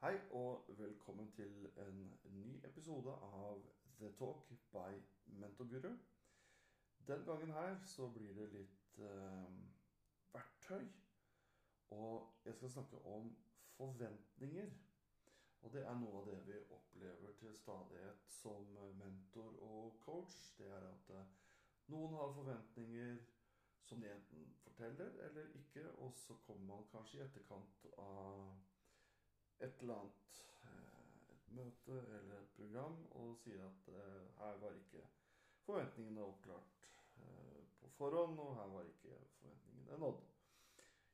Hei og velkommen til en ny episode av The Talk by Mentorguru. Den gangen her så blir det litt eh, verktøy. Og jeg skal snakke om forventninger. Og det er noe av det vi opplever til stadighet som mentor og coach. Det er at eh, noen har forventninger som de enten forteller eller ikke, og så kommer man kanskje i etterkant av et eller annet eh, et møte eller et program og sier at eh, her var ikke forventningene oppklart eh, på forhånd, og her var ikke forventningene nådd.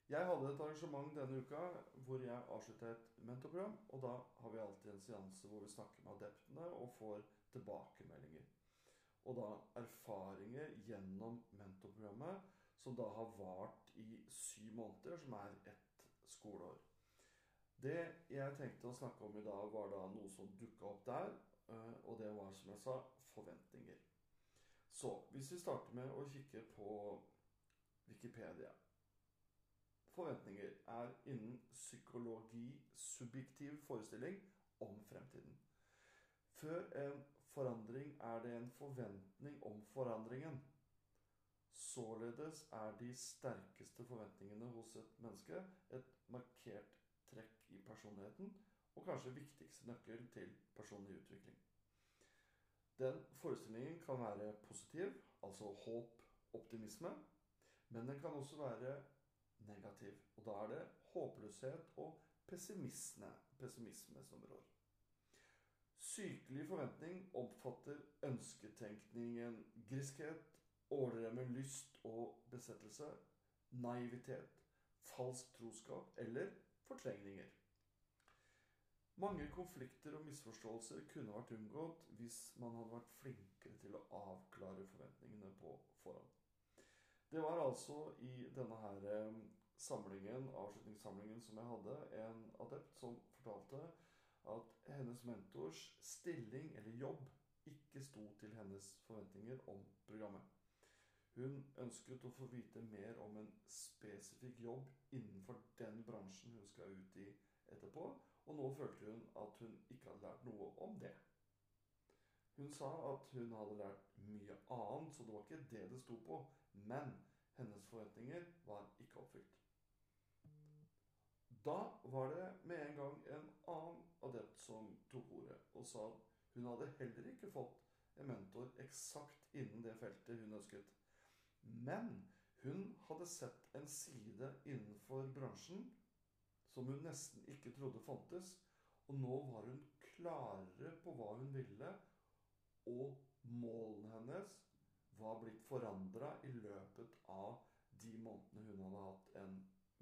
Jeg hadde et arrangement denne uka hvor jeg avslutta et mentorprogram. Og da har vi alltid en seanse hvor vi snakker med adeptene og får tilbakemeldinger. Og da erfaringer gjennom mentorprogrammet som da har vart i syv måneder, som er ett skoleår. Det jeg tenkte å snakke om i dag, var da noe som dukka opp der. Eh, og det var, som jeg sa, forventninger. Så hvis vi starter med å kikke på Wikipedia Forventninger er innen psykologi subjektiv forestilling om fremtiden. Før en forandring er det en forventning om forandringen. Således er de sterkeste forventningene hos et menneske et markert trekk i personligheten og kanskje viktigste nøkkel til personlig utvikling. Den forestillingen kan være positiv, altså håp, optimisme, men den kan også være negativ. Og da er det håpløshet og pessimisme, pessimisme som rår. Sykelig forventning oppfatter ønsketenkningen griskhet, overdreven lyst og besettelse, naivitet, falsk troskap eller fortrengninger. Mange konflikter og misforståelser kunne vært unngått hvis man hadde vært flinkere til å avklare forventningene på forhånd. Det var altså i denne her eh, samlingen, avslutningssamlingen som jeg hadde, en adept som fortalte at hennes mentors stilling eller jobb ikke sto til hennes forventninger om programmet. Hun ønsket å få vite mer om en spesifikk jobb innenfor den bransjen hun skal ut i etterpå, og nå følte hun at hun ikke hadde lært noe om det. Hun sa at hun hadde lært mye annet, så det var ikke det det sto på. Men hennes forventninger var ikke oppfylt. Da var det med en gang en annen adept som tok ordet og sa at hun hadde heller ikke fått en mentor eksakt innen det feltet hun ønsket. Men hun hadde sett en side innenfor bransjen som hun nesten ikke trodde fantes. Og nå var hun klarere på hva hun ville, og målene hennes var blitt forandra i løpet av de månedene hun hadde hatt en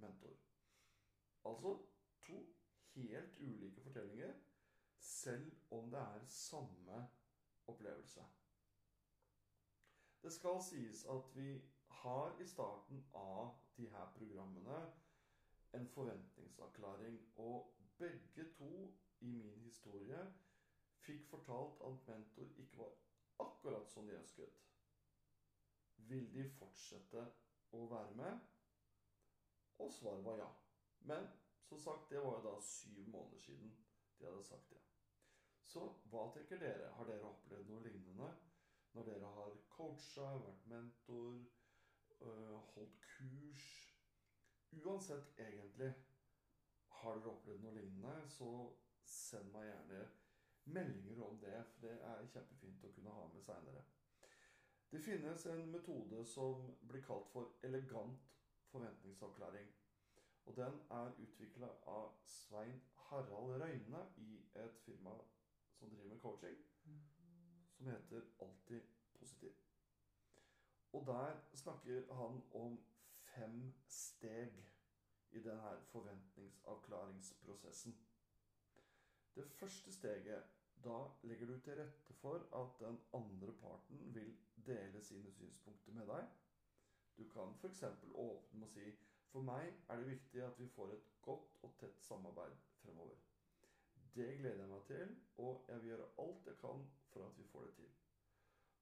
mentor. Altså to helt ulike fortellinger, selv om det er samme opplevelse. Det skal sies at vi har i starten av de her programmene en forventningsavklaring. Og begge to i min historie fikk fortalt at mentor ikke var akkurat som de ønsket. Vil de fortsette å være med? Og svaret var ja. Men som sagt, det var jo da syv måneder siden de hadde sagt det. Så hva tenker dere? Har dere opplevd noe lignende? Når dere har coacha, vært mentor, øh, holdt kurs Uansett, egentlig, har dere opplevd noe lignende, så send meg gjerne meldinger om det, for det er kjempefint å kunne ha med seinere. Det finnes en metode som blir kalt for elegant forventningsavklaring. Og den er utvikla av Svein Harald Røyne i et firma som driver med coaching. Mm som heter 'Alltid positiv'. Og der snakker han om fem steg i denne forventningsavklaringsprosessen. Det første steget da legger du til rette for at den andre parten vil dele sine synspunkter med deg. Du kan f.eks. åpne med å si For meg er det viktig at vi får et godt og tett samarbeid fremover. Det gleder jeg meg til, og jeg vil gjøre alt jeg kan for at vi får det til.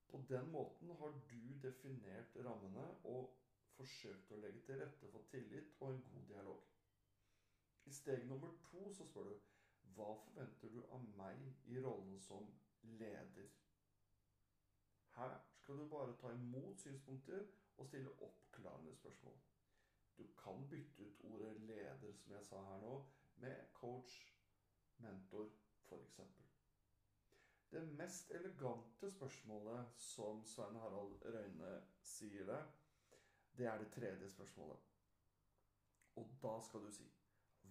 På den måten har du definert rammene og forsøkt å legge til rette for tillit og en god dialog. I steg nummer to så spør du hva forventer du av meg i rollen som leder? Her skal du bare ta imot synspunkter og stille oppklarende spørsmål. Du kan bytte ut ordet 'leder', som jeg sa her nå, med 'coach', 'mentor', f.eks. Det mest elegante spørsmålet, som Svein Harald Røyne sier det, det er det tredje spørsmålet. Og da skal du si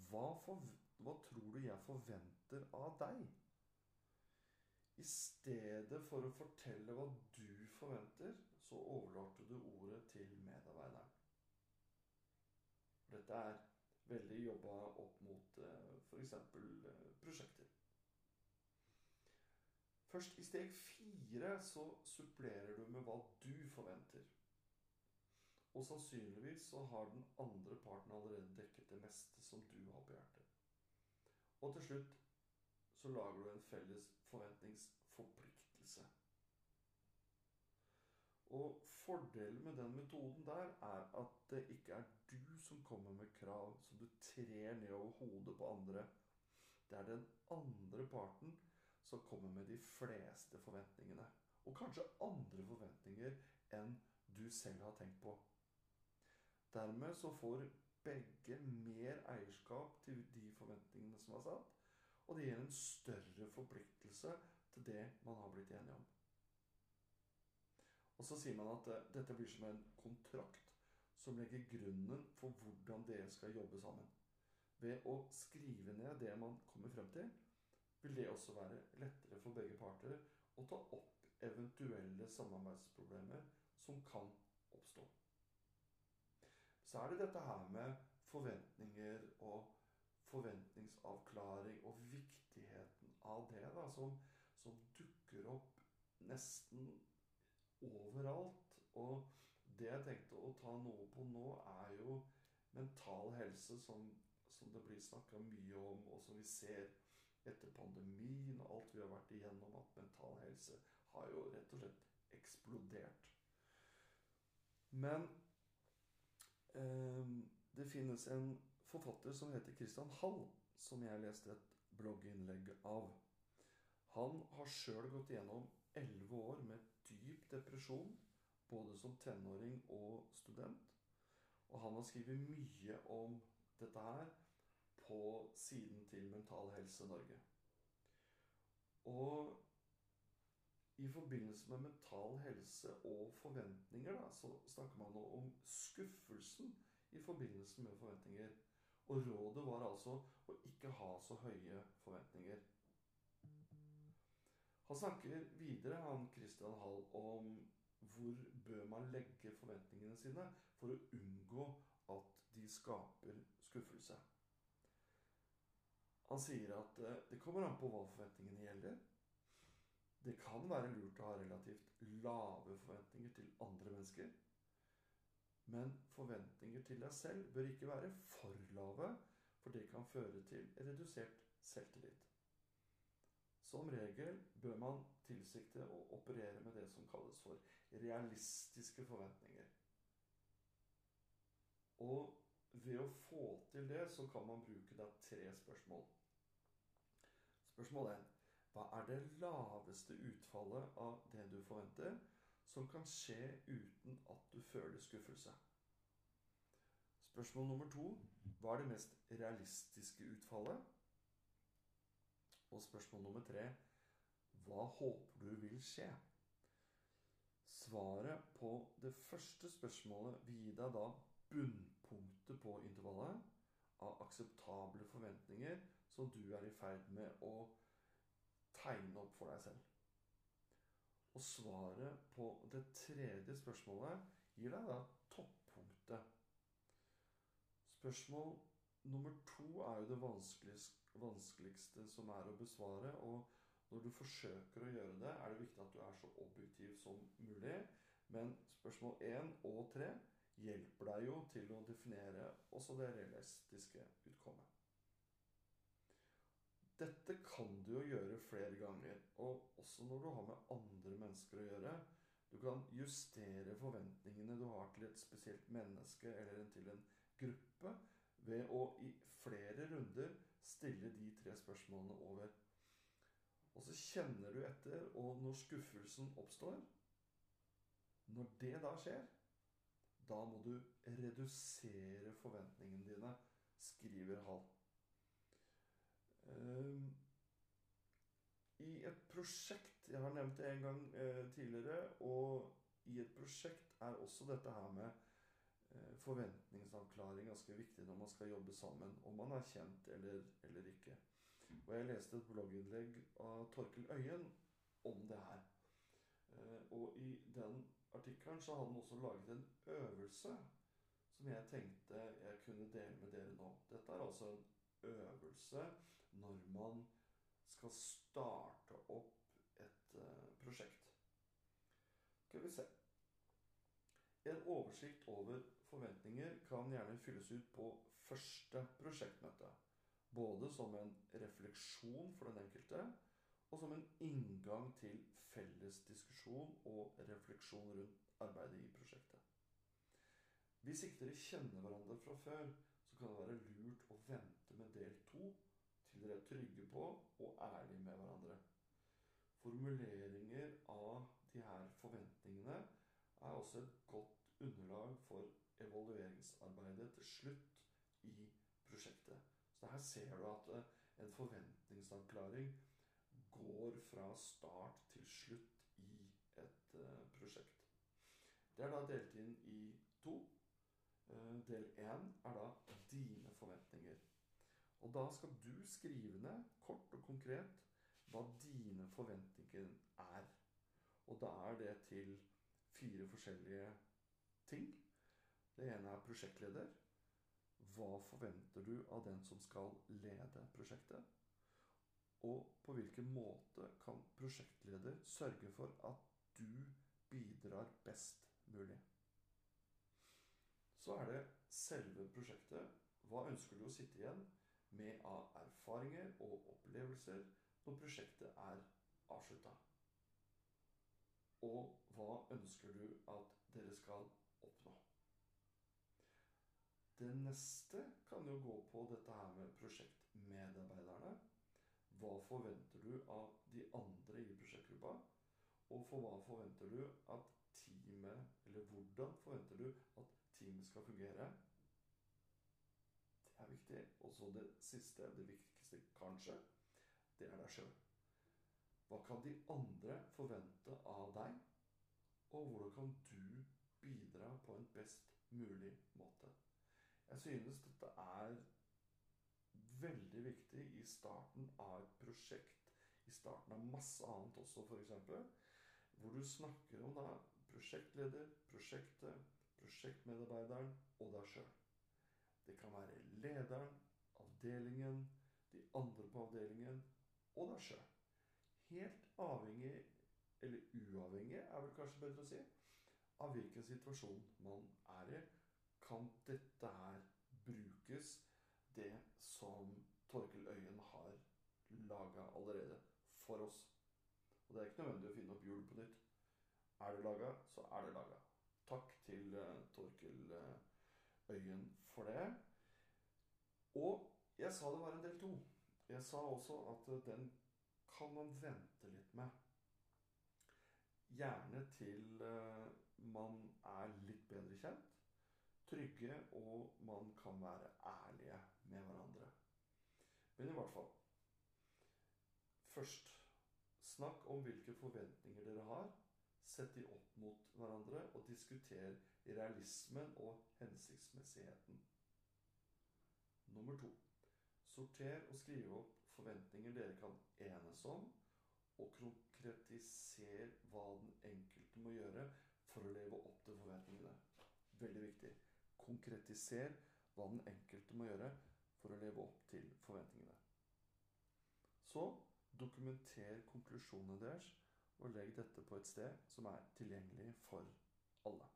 hva, for, hva tror du jeg forventer av deg? I stedet for å fortelle hva du forventer, så overlater du ordet til medarbeideren. Dette er veldig jobba opp mot eh, f.eks. Prosjekter. Først i steg fire så supplerer du med hva du forventer. Og sannsynligvis så har den andre parten allerede dekket det meste som du har på hjertet. Og til slutt så lager du en felles forventningsforpliktelse. Og fordelen med den metoden der er at det ikke er du som kommer med krav som du trer ned over hodet på andre. Det er den andre parten som kommer med de fleste forventningene. Og kanskje andre forventninger enn du selv har tenkt på. Dermed så får begge mer eierskap til de forventningene som er satt, og det gir en større forpliktelse til det man har blitt enige om. Og så sier man at eh, dette blir som en kontrakt som legger grunnen for hvordan dere skal jobbe sammen. Ved å skrive ned det man kommer frem til, vil det også være lettere for begge parter å ta opp eventuelle samarbeidsproblemer som kan oppstå så er det dette her med forventninger og forventningsavklaring og viktigheten av det da, som, som dukker opp nesten overalt. Og det jeg tenkte å ta noe på nå, er jo mental helse, som, som det blir snakka mye om, og som vi ser etter pandemien og alt vi har vært igjennom, at mental helse har jo rett og slett eksplodert. Men eh, det finnes en forfatter som heter Christian Hall, som jeg leste et blogginnlegg av. Han har sjøl gått gjennom elleve år med dyp depresjon, både som tenåring og student. Og han har skrevet mye om dette her på siden til Mental Helse Norge. Og i forbindelse med mental helse og forventninger da, så snakker man nå om skuffelsen i forbindelse med forventninger. Og rådet var altså å ikke ha så høye forventninger. Han snakker videre, han Christian Hall, om hvor bør man legge forventningene sine for å unngå at de skaper skuffelse. Han sier at eh, det kommer an på hva forventningene gjelder. Det kan være lurt å ha relativt lave forventninger til andre mennesker. Men forventninger til deg selv bør ikke være for lave, for det kan føre til redusert selvtillit. Som regel bør man tilsikte å operere med det som kalles for realistiske forventninger. Og ved å få til det, så kan man bruke da tre spørsmål. Spørsmål 1. Hva er det laveste utfallet av det du forventer, som kan skje uten at du føler skuffelse? Spørsmål nummer to hva er det mest realistiske utfallet? Og spørsmål nummer tre hva håper du vil skje? Svaret på det første spørsmålet vil gi deg da bunnpunktet på intervallet av akseptable forventninger som du er i ferd med å tegne opp for deg selv. Og svaret på det tredje spørsmålet gir deg da toppunktet. Spørsmål nummer to er jo det vanskeligste som er å besvare. Og når du forsøker å gjøre det, er det viktig at du er så objektiv som mulig. Men spørsmål én og tre hjelper deg jo til å definere også det realistiske utkommet. Dette kan du jo gjøre flere ganger, og også når du har med andre mennesker å gjøre. Du kan justere forventningene du har til et spesielt menneske eller til en gruppe, ved å i flere runder stille de tre spørsmålene over. Og så kjenner du etter, og når skuffelsen oppstår Når det da skjer, da må du redusere forventningene dine, skriver Hall. Um, I et prosjekt Jeg har nevnt det en gang eh, tidligere. Og i et prosjekt er også dette her med eh, forventningsavklaring ganske viktig når man skal jobbe sammen. Om man er kjent eller, eller ikke. Og jeg leste et blogginnlegg av Torkel Øyen om det her. Eh, og i den artikkelen så hadde han også laget en øvelse som jeg tenkte jeg kunne dele med dere nå. Dette er altså en øvelse når man skal starte opp et uh, prosjekt. Skal vi se En oversikt over forventninger kan gjerne fylles ut på første prosjektmøte. Både som en refleksjon for den enkelte og som en inngang til felles diskusjon og refleksjon rundt arbeidet i prosjektet. Hvis ikke dere kjenner hverandre fra før, så kan det være lurt å vente med del to til dere er trygge på og ærlige med hverandre. Formuleringer av de her forventningene er også et godt underlag for evalueringsarbeidet til slutt i prosjektet. Så her ser du at eh, en forventningsavklaring går fra start til slutt i et uh, prosjekt. Det er da delt inn i to. Uh, del én er da dine forventninger. Og da skal du skrive ned kort og konkret hva dine forventninger er. Og da er det til fire forskjellige ting. Det ene er prosjektleder. Hva forventer du av den som skal lede prosjektet? Og på hvilken måte kan prosjektleder sørge for at du bidrar best mulig? Så er det selve prosjektet. Hva ønsker du å sitte igjen med av erfaringer og opplevelser når prosjektet er avslutta? Og hva ønsker du at dere skal oppnå? Det neste kan jo gå på dette her med prosjektmedarbeiderne. Hva forventer du av de andre i prosjektgruppa? Og for hva forventer du at teamet Eller hvordan forventer du at teamet skal fungere? Det er viktig. Og så det siste, det viktigste kanskje, det er deg sjøl. Hva kan de andre forvente av deg? Og hvordan kan du bidra på en best mulig måte? Jeg synes dette er veldig viktig i starten av et prosjekt. I starten av masse annet også, f.eks. Hvor du snakker om da prosjektleder, prosjektet, prosjektmedarbeideren og deg sjøl. Det kan være lederen, avdelingen, de andre på avdelingen og deg sjøl. Helt avhengig, eller uavhengig er vel kanskje bedre å si, av hvilken situasjon man er i, kan dette her brukes, det som Torkel Øyen har laga allerede for oss. Og det er ikke nødvendig å finne opp hjul på nytt. Er det laga, så er det laga. Takk til uh, Torkel uh, Øyen for det. Og jeg sa det var en del to. Jeg sa også at den kan man vente litt med. Gjerne til eh, man er litt bedre kjent, trygge, og man kan være ærlige med hverandre. Men i hvert fall Først snakk om hvilke forventninger dere har. Sett de opp mot hverandre og diskuter realismen og hensiktsmessigheten. Nummer to. Sorter og skriv opp forventninger dere kan enes om, og konkretiser hva den enkelte må gjøre for å leve opp til forventningene. Veldig viktig. Konkretiser hva den enkelte må gjøre for å leve opp til forventningene. Så dokumenter konklusjonene deres, og legg dette på et sted som er tilgjengelig for alle.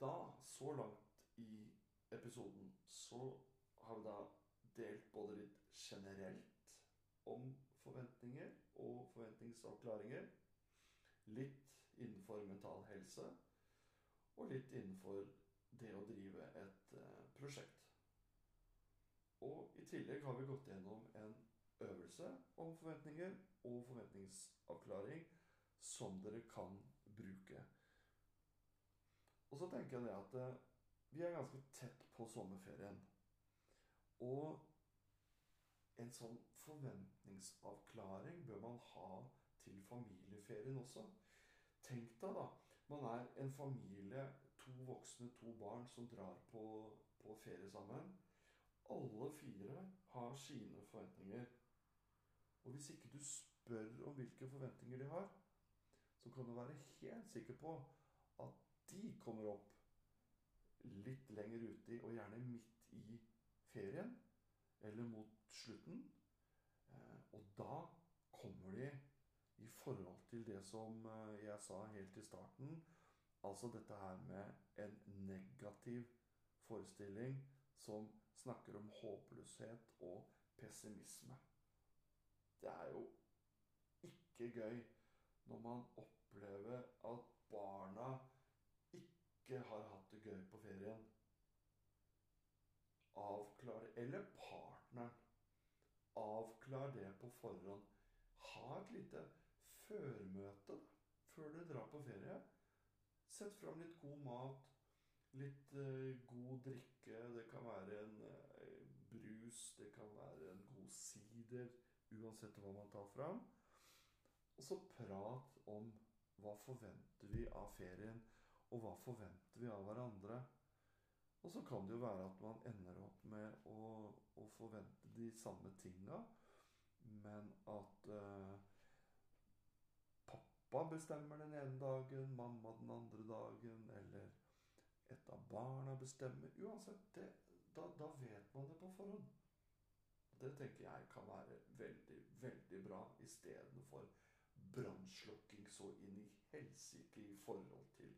Da, så langt i episoden, så har vi da delt både litt generelt om forventninger og forventningsavklaringer. Litt innenfor mental helse, og litt innenfor det å drive et uh, prosjekt. Tillegg har vi gått gjennom en øvelse om forventninger og forventningsavklaring som dere kan bruke. Og så tenker jeg det at eh, vi er ganske tett på sommerferien. Og en sånn forventningsavklaring bør man ha til familieferien også. Tenk deg, da. Man er en familie, to voksne, to barn, som drar på, på ferie sammen. Alle fire har sine forventninger. Og hvis ikke du spør om hvilke forventninger de har, så kan du være helt sikker på at de kommer opp litt lenger uti, og gjerne midt i ferien, eller mot slutten. Eh, og da kommer de i forhold til det som eh, jeg sa helt i starten, altså dette her med en negativ forestilling som snakker om håpløshet og pessimisme. Det er jo ikke gøy når man opplever at barna ikke har hatt det gøy på ferien. Avklar. Eller partneren. Avklar det på forhånd. Ha et lite førmøte før du drar på ferie. Sett fram litt god mat, litt uh, god drikke. Det kan være en uh, brus, det kan være en god sider. Uansett hva man tar fram. Og så prat om hva forventer vi av ferien, og hva forventer vi av hverandre. Og så kan det jo være at man ender opp med å, å forvente de samme tinga, men at uh, pappa bestemmer den ene dagen, mamma den andre dagen, eller et av barna bestemmer Uansett, det, da, da vet man det på forhånd. Det tenker jeg kan være veldig, veldig bra istedenfor brannslukking så inn i helsike i forhold til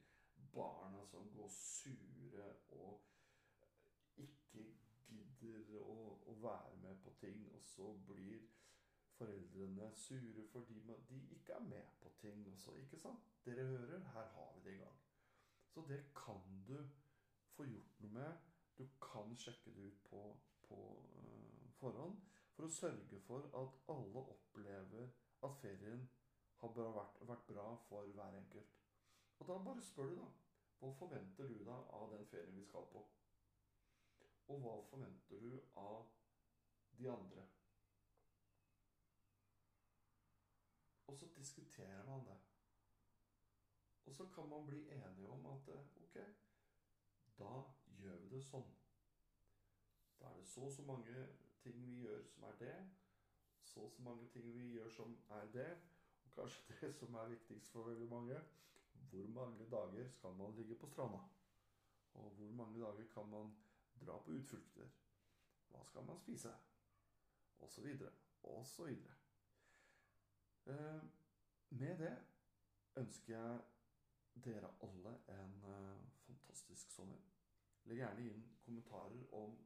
barna som går sure og ikke gidder å, å, være med på ting, og så blir foreldrene sure fordi de ikke er med på ting også. Ikke sant? Dere hører, her har vi det i gang. Så det kan du få gjort noe med. Du kan sjekke det ut på, på uh, forhånd for å sørge for at alle opplever at ferien har bra vært, vært, bra for hver enkelt. Og da bare spør du, da. Hva forventer du da av den ferien vi skal på? Og hva forventer du av de andre? Og så diskuterer man det. Og så kan man bli enige om at ok, da gjør vi det sånn. Da er det så og så mange ting vi gjør som er det. Så og så mange ting vi gjør som er det Og kanskje det som er viktigst for veldig mange. Hvor mange dager skal man ligge på stranda? Og hvor mange dager kan man dra på utflukter? Hva skal man spise? Og så videre. Og så videre. Eh, med det ønsker jeg dere alle en eh, fantastisk sommer. Legg gjerne inn kommentarer om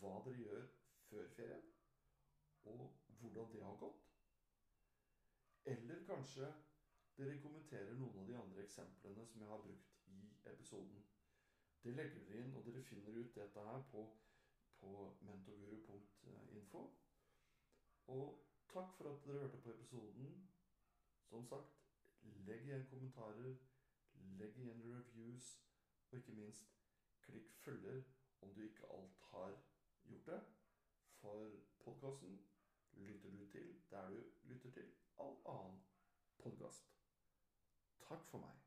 hva dere gjør før ferien, og hvordan det har gått. Eller kanskje dere kommenterer noen av de andre eksemplene som jeg har brukt i episoden. Det legger dere inn, og dere finner ut dette her på, på mentorguru.info. Og takk for at dere hørte på episoden. Som sagt, legg igjen kommentarer, legg igjen reviews, og ikke minst klikk følger om du ikke alt har gjort det. For podkasten lytter du til der du lytter til all annen podkast. Takk for meg.